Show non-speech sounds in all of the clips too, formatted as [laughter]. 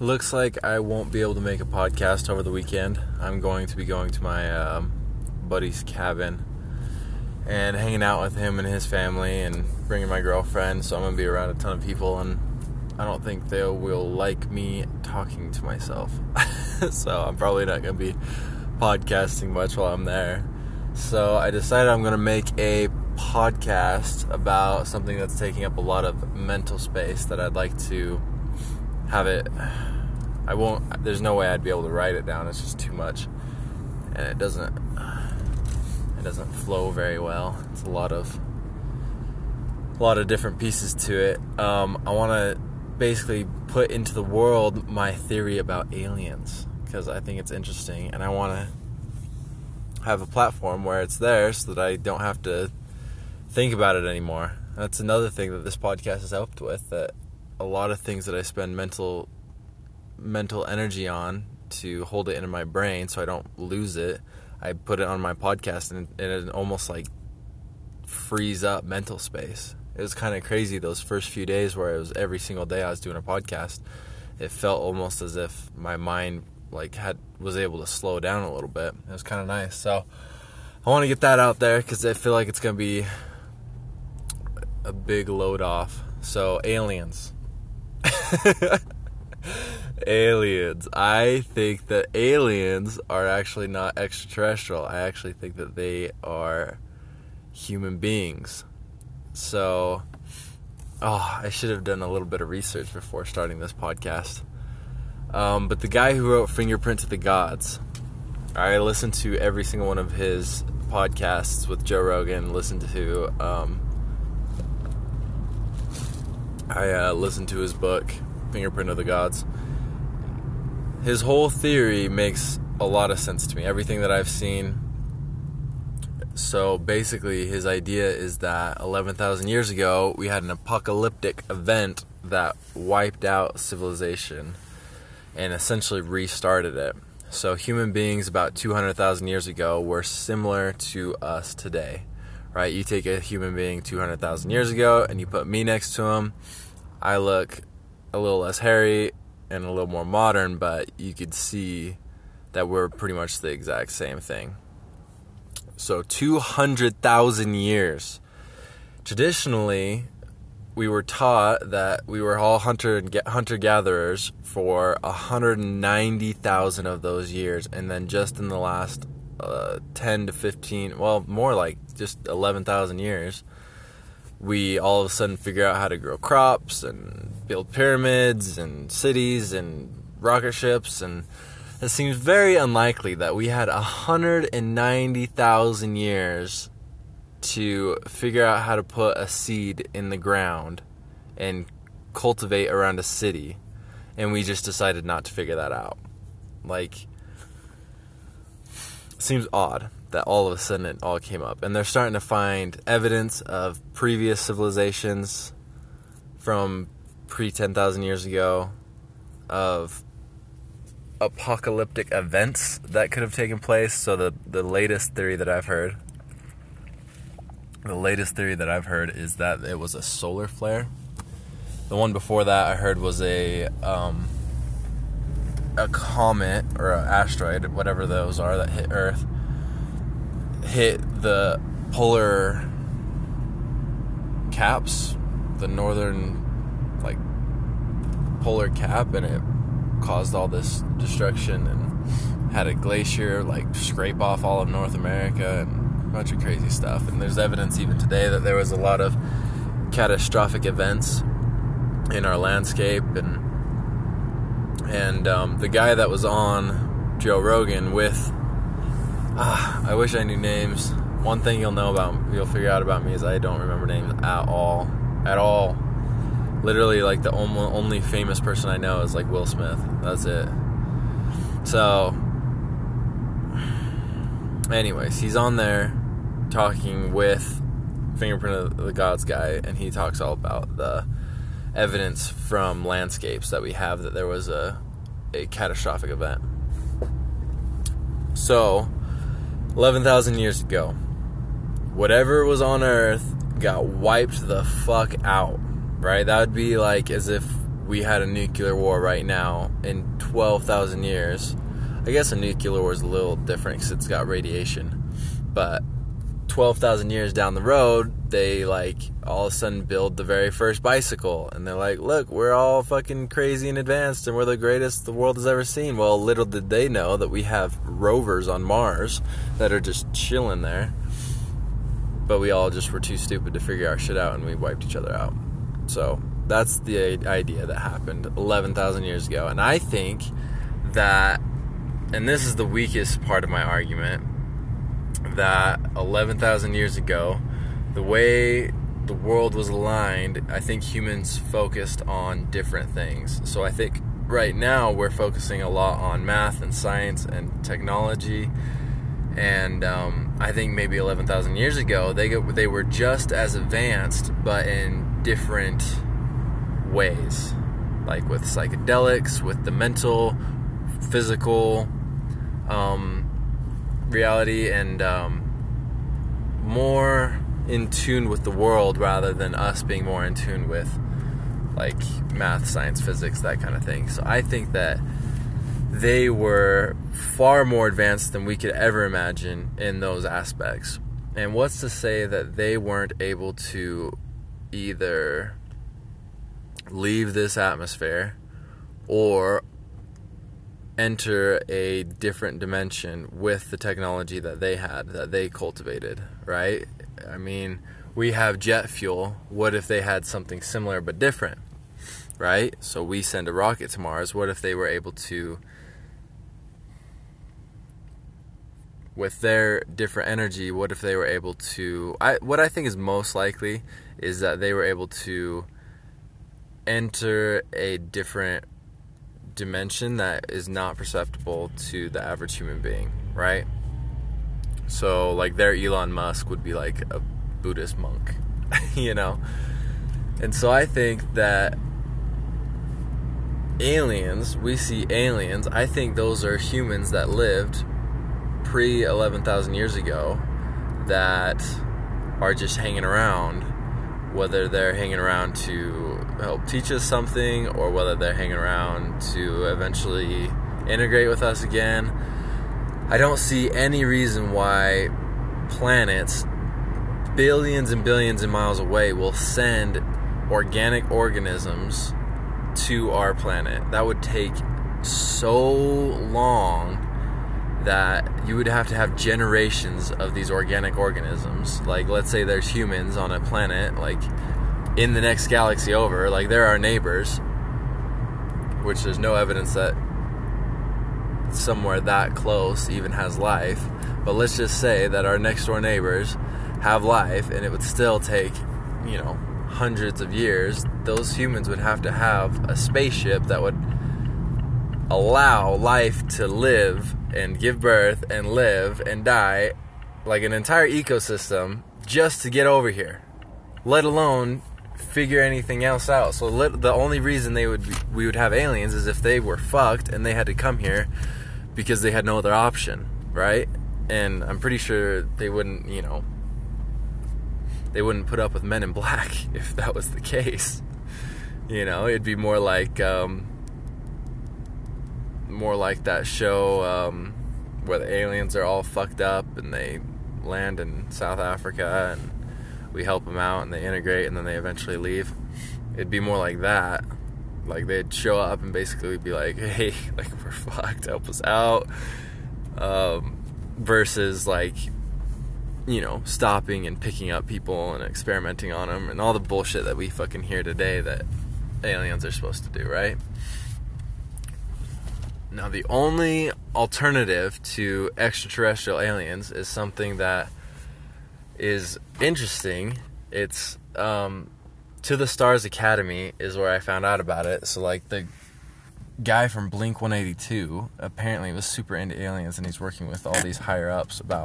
Looks like I won't back A pod cost اور the weak and I M گوِگ B گویگ to my بٔرِس کیبین and ہینٛگ ناو ہِنٛز family friend think like میٖکِنگ to may self sued cast make a pod cast سمتھِگ like flu ویری ویل لار different pieces چھِ in two the world my favourite ایباٹ ایلینٕز I think it's اِنٹریسٹِنٛگ and I وان for موٹٕس دیرس ہیٚو to think ایٚنی more lore things mental mental energy on see hold in my brain so I ڈاو lose it I put on my podcast in ends in almost like free the mental space أسۍ کھَنے خٲر زِ first few days everything آو does ٹاڈ cast if feel alt my mind like hate visual slow ڈیٚن اورٕ یہِ تیرا یِتھ کٔنۍ بی بِگ لو راف سۄ آو ایلی ایلینٕز آرچرَل ہیوٗمَن بیٖنگٕ سِٹارٹِنٛگ کیسٹ بہٕ the guy have fingerprint the God I listen to ایٚورینٛگ one of his podcast whether listen listen to his book fingerprint of the gods his whole theory makes a lot sense to me ایتھِ that I have seen so basically his idea is that eleven thousand years ago we hunt the civilization an ancient so human being behave hundreds go وُ آرملر to us today human being two hundred thousand years ago me نیکم I look here and a little more modern, but you could see that we're pretty much the exact same thing. So 200,000 years. Traditionally, we were taught that we were all hunter-gatherers for 190,000 of those years, and then just in the last uh, 10 to 15, well, more like just 11,000 years, we all sun figure her craft فِگَرم in series اِنکش very make the here hundred and ninety thousand year figure her feed in ground and کھوتھ we around there and we جسٹایٹ had not to فِگردر like seems are the all sun and all him up and start a fine evidence previous civilisation from thirteen thousand years ago افاقٹِک and that کِرکائیز so that دٔریس تری در دٔریس three third is that does a solar flare وۄنۍ before there was a harm asteroid whatever those are earth دوَر کھیپ دورد فولر cap in خاص the destruction in Harry glacier like ٹرٛیپاف North Americans traffic events in O landscape in and the guy دزان two آو ور in with وِش ایمس one thing no فِگ رِیم او ایٹلی like دنلی famous person I know was like Will Smith the Sunni ways on there talk with fingerprint گنڈ he talk of دوڈینس from landscape we have there وازِک open so even thousand years go were was on earth gee oh wipe the fuck out by that be like as if we have a nuclear war by now in twelve thousand years a guess a nuclear load different it addition twelve thousand years the an the oh the like all sun bill the very first by school luck وَ in craze Indians greatest we have rovers on Mars چِلونر that the idea depend eleven thousand years ago I think this is the weakest fought my argument eleven thousand years ago the way the world was lined I think humans focused on different things so I think right now we're focusing a lot on math and science and technology and I think maybe eleven thousand years ago the گیو دُڈ just as اینسٹ been different ways like with سایک deluxe with the مینسو فِزِکو peri and more in tune with the world rather than us being more in tune with like math, science, physics, that kind of thing. So I think that they were far more advanced than we could ever imagine in those aspects. And what's to say that they weren't able to either leave this atmosphere or enter a different dimension with the technology that they had, that they cultivated, right? I mean, we have jet fuel. What if they had something similar but different, right? So we send a rocket to Mars. What if they were able to, with their different energy, what if they were able to, what I think is most likely is that they were able to enter a different dimension that is not perceptible to the average human being, right? So like their Elon Musk would be like a Buddhist monk, [laughs] you know? And so I think that aliens, we see aliens, I think those are humans that lived pre-11,000 years ago that are just hanging around, whether they're hanging around to help teach us something or whether they're hanging around to eventually integrate with us again. I don't see any reason why planets billions and billions of miles away will send organic organisms to our planet. That would take so long that you would have to have generations of these organic organisms. Like, let's say there's humans on a planet, like, in the next galaxy over, like, they're our neighbors, which there's no evidence that that close even has life let set art your neighbour have life and وُٹ سِٹِلڈ you're have to have a space that would allow life to live and give birth live and then ecosystem just get over let lone figure anything daily reason because the who other option right and I am pretty sure then you done foot an um black that was the case you it be more like more like the show fin a land in South African we help ma'am a guy enter it be more like that like toxic like you know stopping in picking people experiment then operative as to ends is something that is interesting it ژٕ the star چھِ کھیٚرم is وَر fan آ سُہ like the guy from blink one fan we with super in airlines and is working with others hi but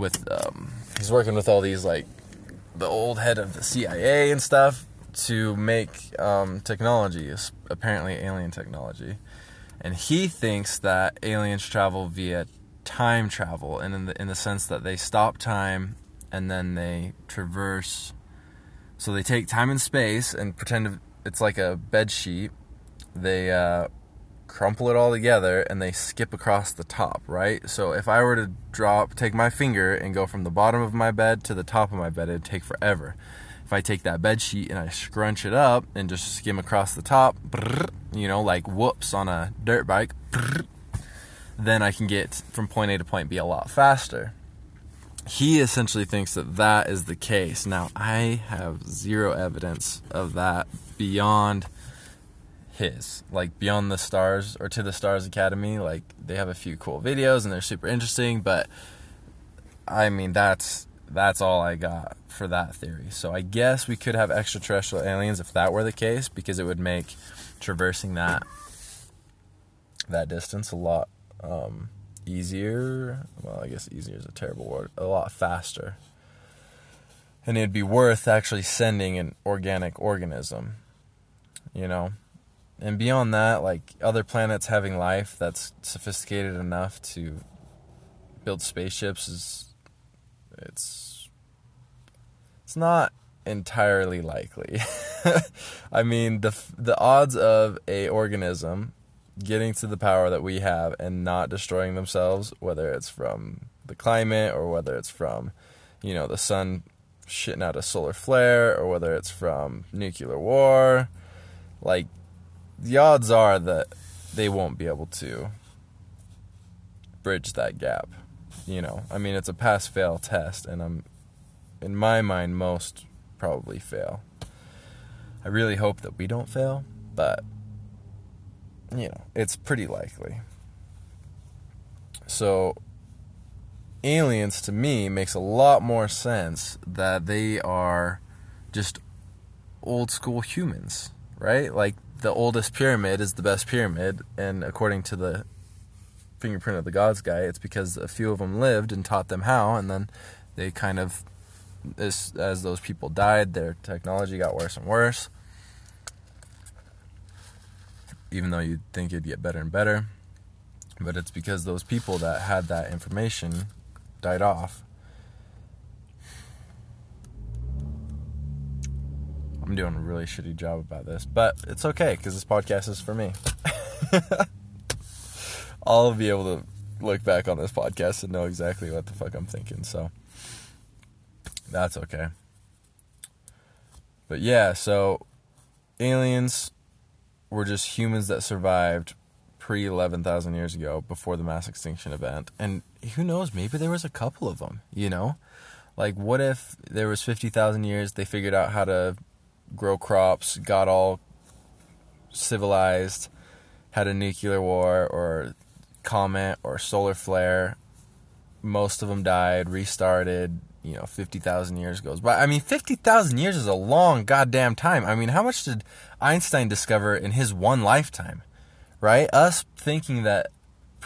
with working with old like dull head the of make technology is alien technology and he things there aliens travel wait time travel in in the sense that of time and the they verse So they take time and space and pretend it's like a bed sheet. They uh, crumple it all together and they skip across the top, right? So if I were to take my finger and go from the bottom of my bed to the top of my bed, it'd take forever. If I take that bed sheet and I scrunch it up and just skim across the top, you know, like whoops on a dirt bike, then I can get from point A to point B a lot faster. He essentially thinks that that is the case. Now, I have zero evidence of that beyond his. Like, Beyond the Stars, or To the Stars Academy, like, they have a few cool videos, and they're super interesting, but, I mean, that's all I got for that theory. So I guess we could have extraterrestrial aliens if that were the case, because it would make traversing that distance a lot um, faster actually sending in organic organism you know and beyond the like other planet having life that suffice enough to build space it's it nah entirely like لی mean the the as of a organism getting to the we have an not destroying themselves whether is from climate or whether is from you know دَناٹ solar flare or whether is from nuclear yeah war the womb be a but you per gap you know an it is feel this an um in my mind most probably feel I really hope the doubt feel the you know, it's pretty likely. So aliens, to me, makes a lot more sense that they are just old school humans, right? Like, the oldest pyramid is the best pyramid, and according to the Fingerprint of the Gods guy, it's because a few of them lived and taught them how, and then they kind of, as those people died, their technology got worse and worse, even you think you'd get better and better but it's because those people I had the information tire of it's look the podcast سویٚن what just human survived three eleven thousand years ago before the mass extinction event and who knows maybe the was a couple of um you know like what if there was fifty thousand years they figure here grow crops گاراک civilize here a nuclear war or خامے or solar flare most of them died restarted fifty thousand years goes I mean fifty thousand year is a long damn time I mean him I discover in his one lifetime right us thinking the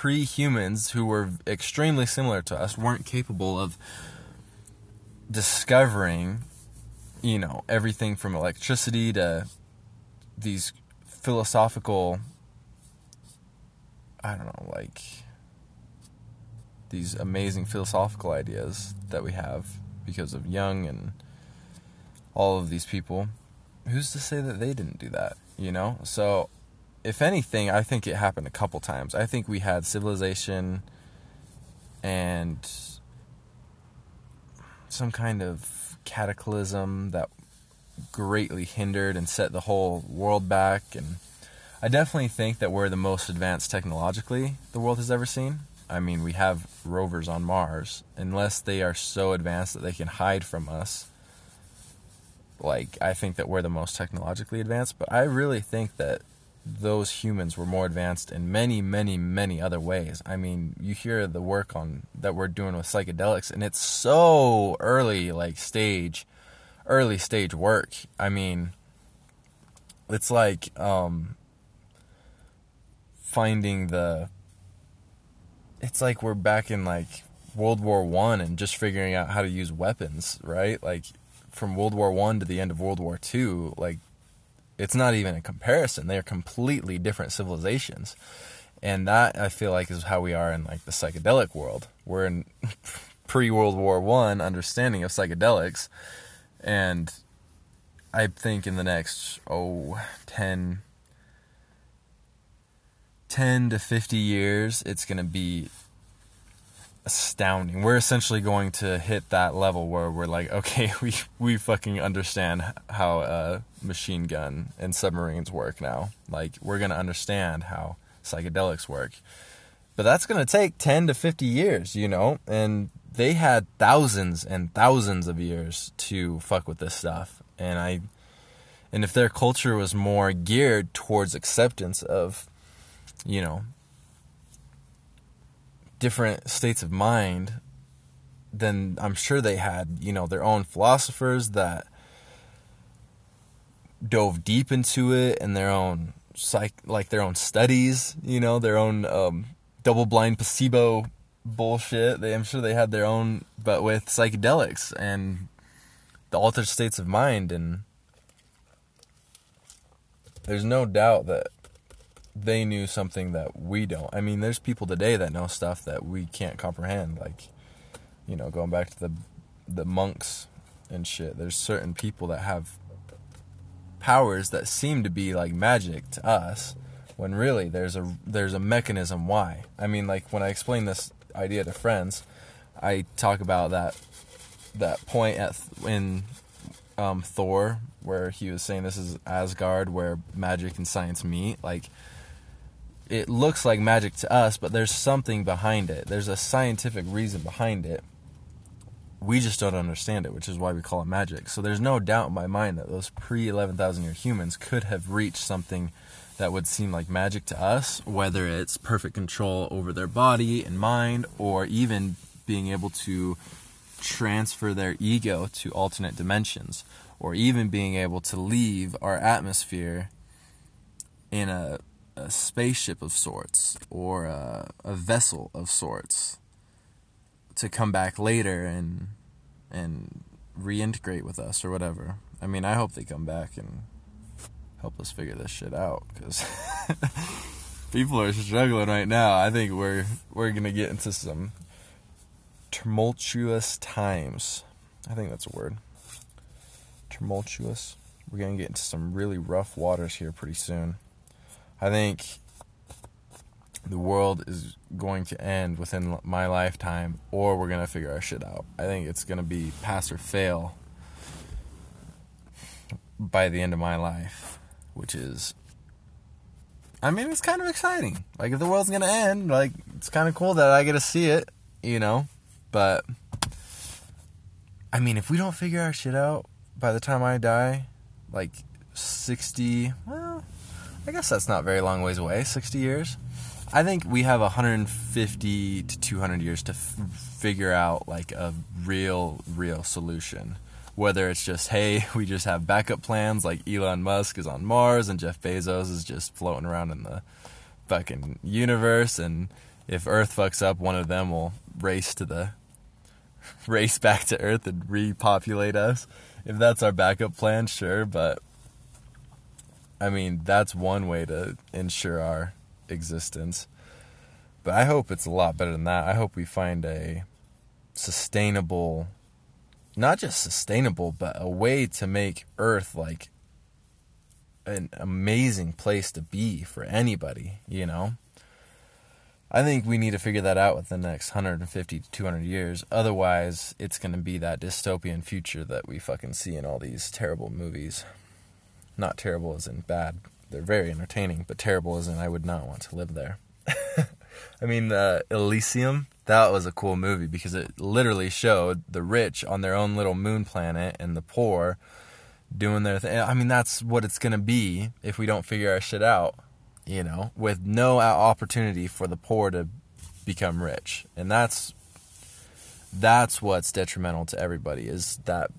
free humans who are extremely similar to us discovering into everything from like tragedy this philosophical I like these amazing philosophical ideas that we have because of Jung and all of these people. Who's to say that they didn't do that, you know? So, if anything, I think it happened a couple times. I think we had civilization and some kind of cataclysm that greatly hindered and set the whole world back. And I definitely think that we're the most advanced technologically the world has ever seen. I mean, we have rovers on Mars, unless they are so advanced that they can hide from us. Like, I think that we're the most technologically advanced, but I really think that those humans were more advanced in many, many, many other ways. I mean, you hear the work on that we're doing with psychedelics, and it's so early, like, early stage work. I mean, it's like um, finding the it's like we're back in like World War I and just figuring out how to use weapons, right? Like from World War I to the end of World War II, like it's not even a comparison. They are completely different civilizations. And that, I feel like, is how we are in like the psychedelic world. We're in [laughs] pre-World War I understanding of psychedelics. And I think in the next 10 10 to 50 years, it's going to be astounding. We're essentially going to hit that level where we're like, okay, [laughs] we fucking understand how machine gun and submarines work now. Like, we're going to understand how psychedelics work. But that's going to take 10 to 50 years, you know? And they had thousands and thousands of years to fuck with this stuff. And if their culture was more geared towards acceptance of you know different state of mind then I am sure that you know then philosopher do deep and sure and around like drown studies you know drown do blind per bow them sure the how with psychedelics and the other states of mind and no the the they knew something that we don't. I mean, there's people today that know stuff that we can't comprehend. Like, you know, going back to the monks and shit, there's certain people that have powers that seem to be like magic to us, when really there's a mechanism why. I mean, like, when I explain this idea to friends, I talk about that point in um, Thor, where he was saying this is Asgard, where magic and science meet. Like, it looks like magic to us, but there's something behind it. There's a scientific reason behind it. We just don't understand it, which is why we call it magic. So there's no doubt in my mind that those pre-11,000-year humans could have reached something that would seem like magic to us, whether it's perfect control over their body and mind, or even being able to transfer their ego to alternate dimensions, or even being able to leave our atmosphere in a spaceship of sort or vessel of source کَم بے لین N رِینٛٹ کیٛازِ وَٹ ever as he hope them be in hopeful working gotcha motive working really rough water I think the world is going to end which in my lifetime or وغیرہ figures shadow it's can be face to feel by the end of my life which is exciting I mean figures shadow sixty very long ways way sixty years I think we have a hundred and fifty two hundred years to figure out like a real real solution whether's just Hai was have back up plan like even Musk universes if earth wakes up one them brace to this earth ark up plan I mean that one way ensure our existence بہٕ I hope it loop we find sustainable not sustainable way it's make earth like amazing place to for anybody یہِ now I think we need figure next hundred and fifty years otherwise it's can be that dystopian future movies ناٹوٕز in bet varies in would not want لیٖل that was a کو میو بیٚز a لچ an done لِرو man play on the for I mean that what it's can if we don't figure shit out you with no opportunity for the for bum rich and that's that's what's them out everybody is that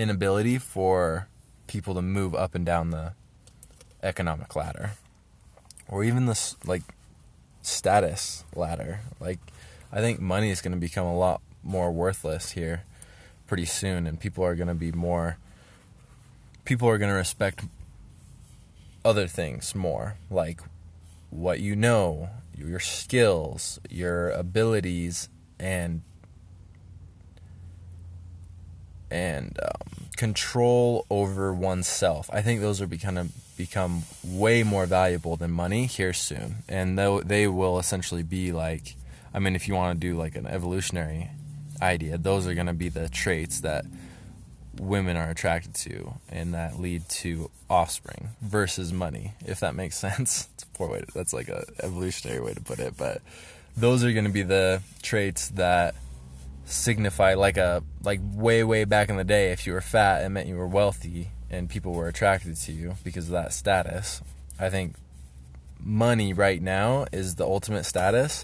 in already for people to move up and down the economic ladder, or even the status ladder. I think money is going to become a lot more worthless here pretty soon, and people are going to respect other things more, like what you know, your skills, your abilities, and and control over oneself I think those you been a bum way more the put money here seen and they will essentially be like I mean if you want the like an evolutionary idea those you can us that women are after you and needs you offspring worse is money if it make sense provider those you can be there's the signify like a like way way back in the if you're fame you're wealthy and people would attract you because the status I think money right now is the wealth may status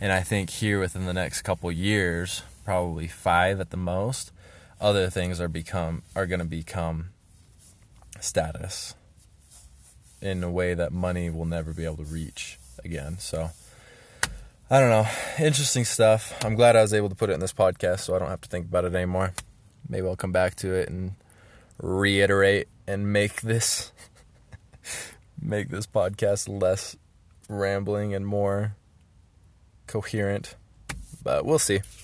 and I think here with in the next couple years probably five eight the most other things are become are again become status in way the money will never be able reach again سۄ اہن interesting staff ام گا رازے بدل پوٗرٕ this podcast after thing birthday more be welcome back to in really and make this make this podcast less ramble and more coherent بے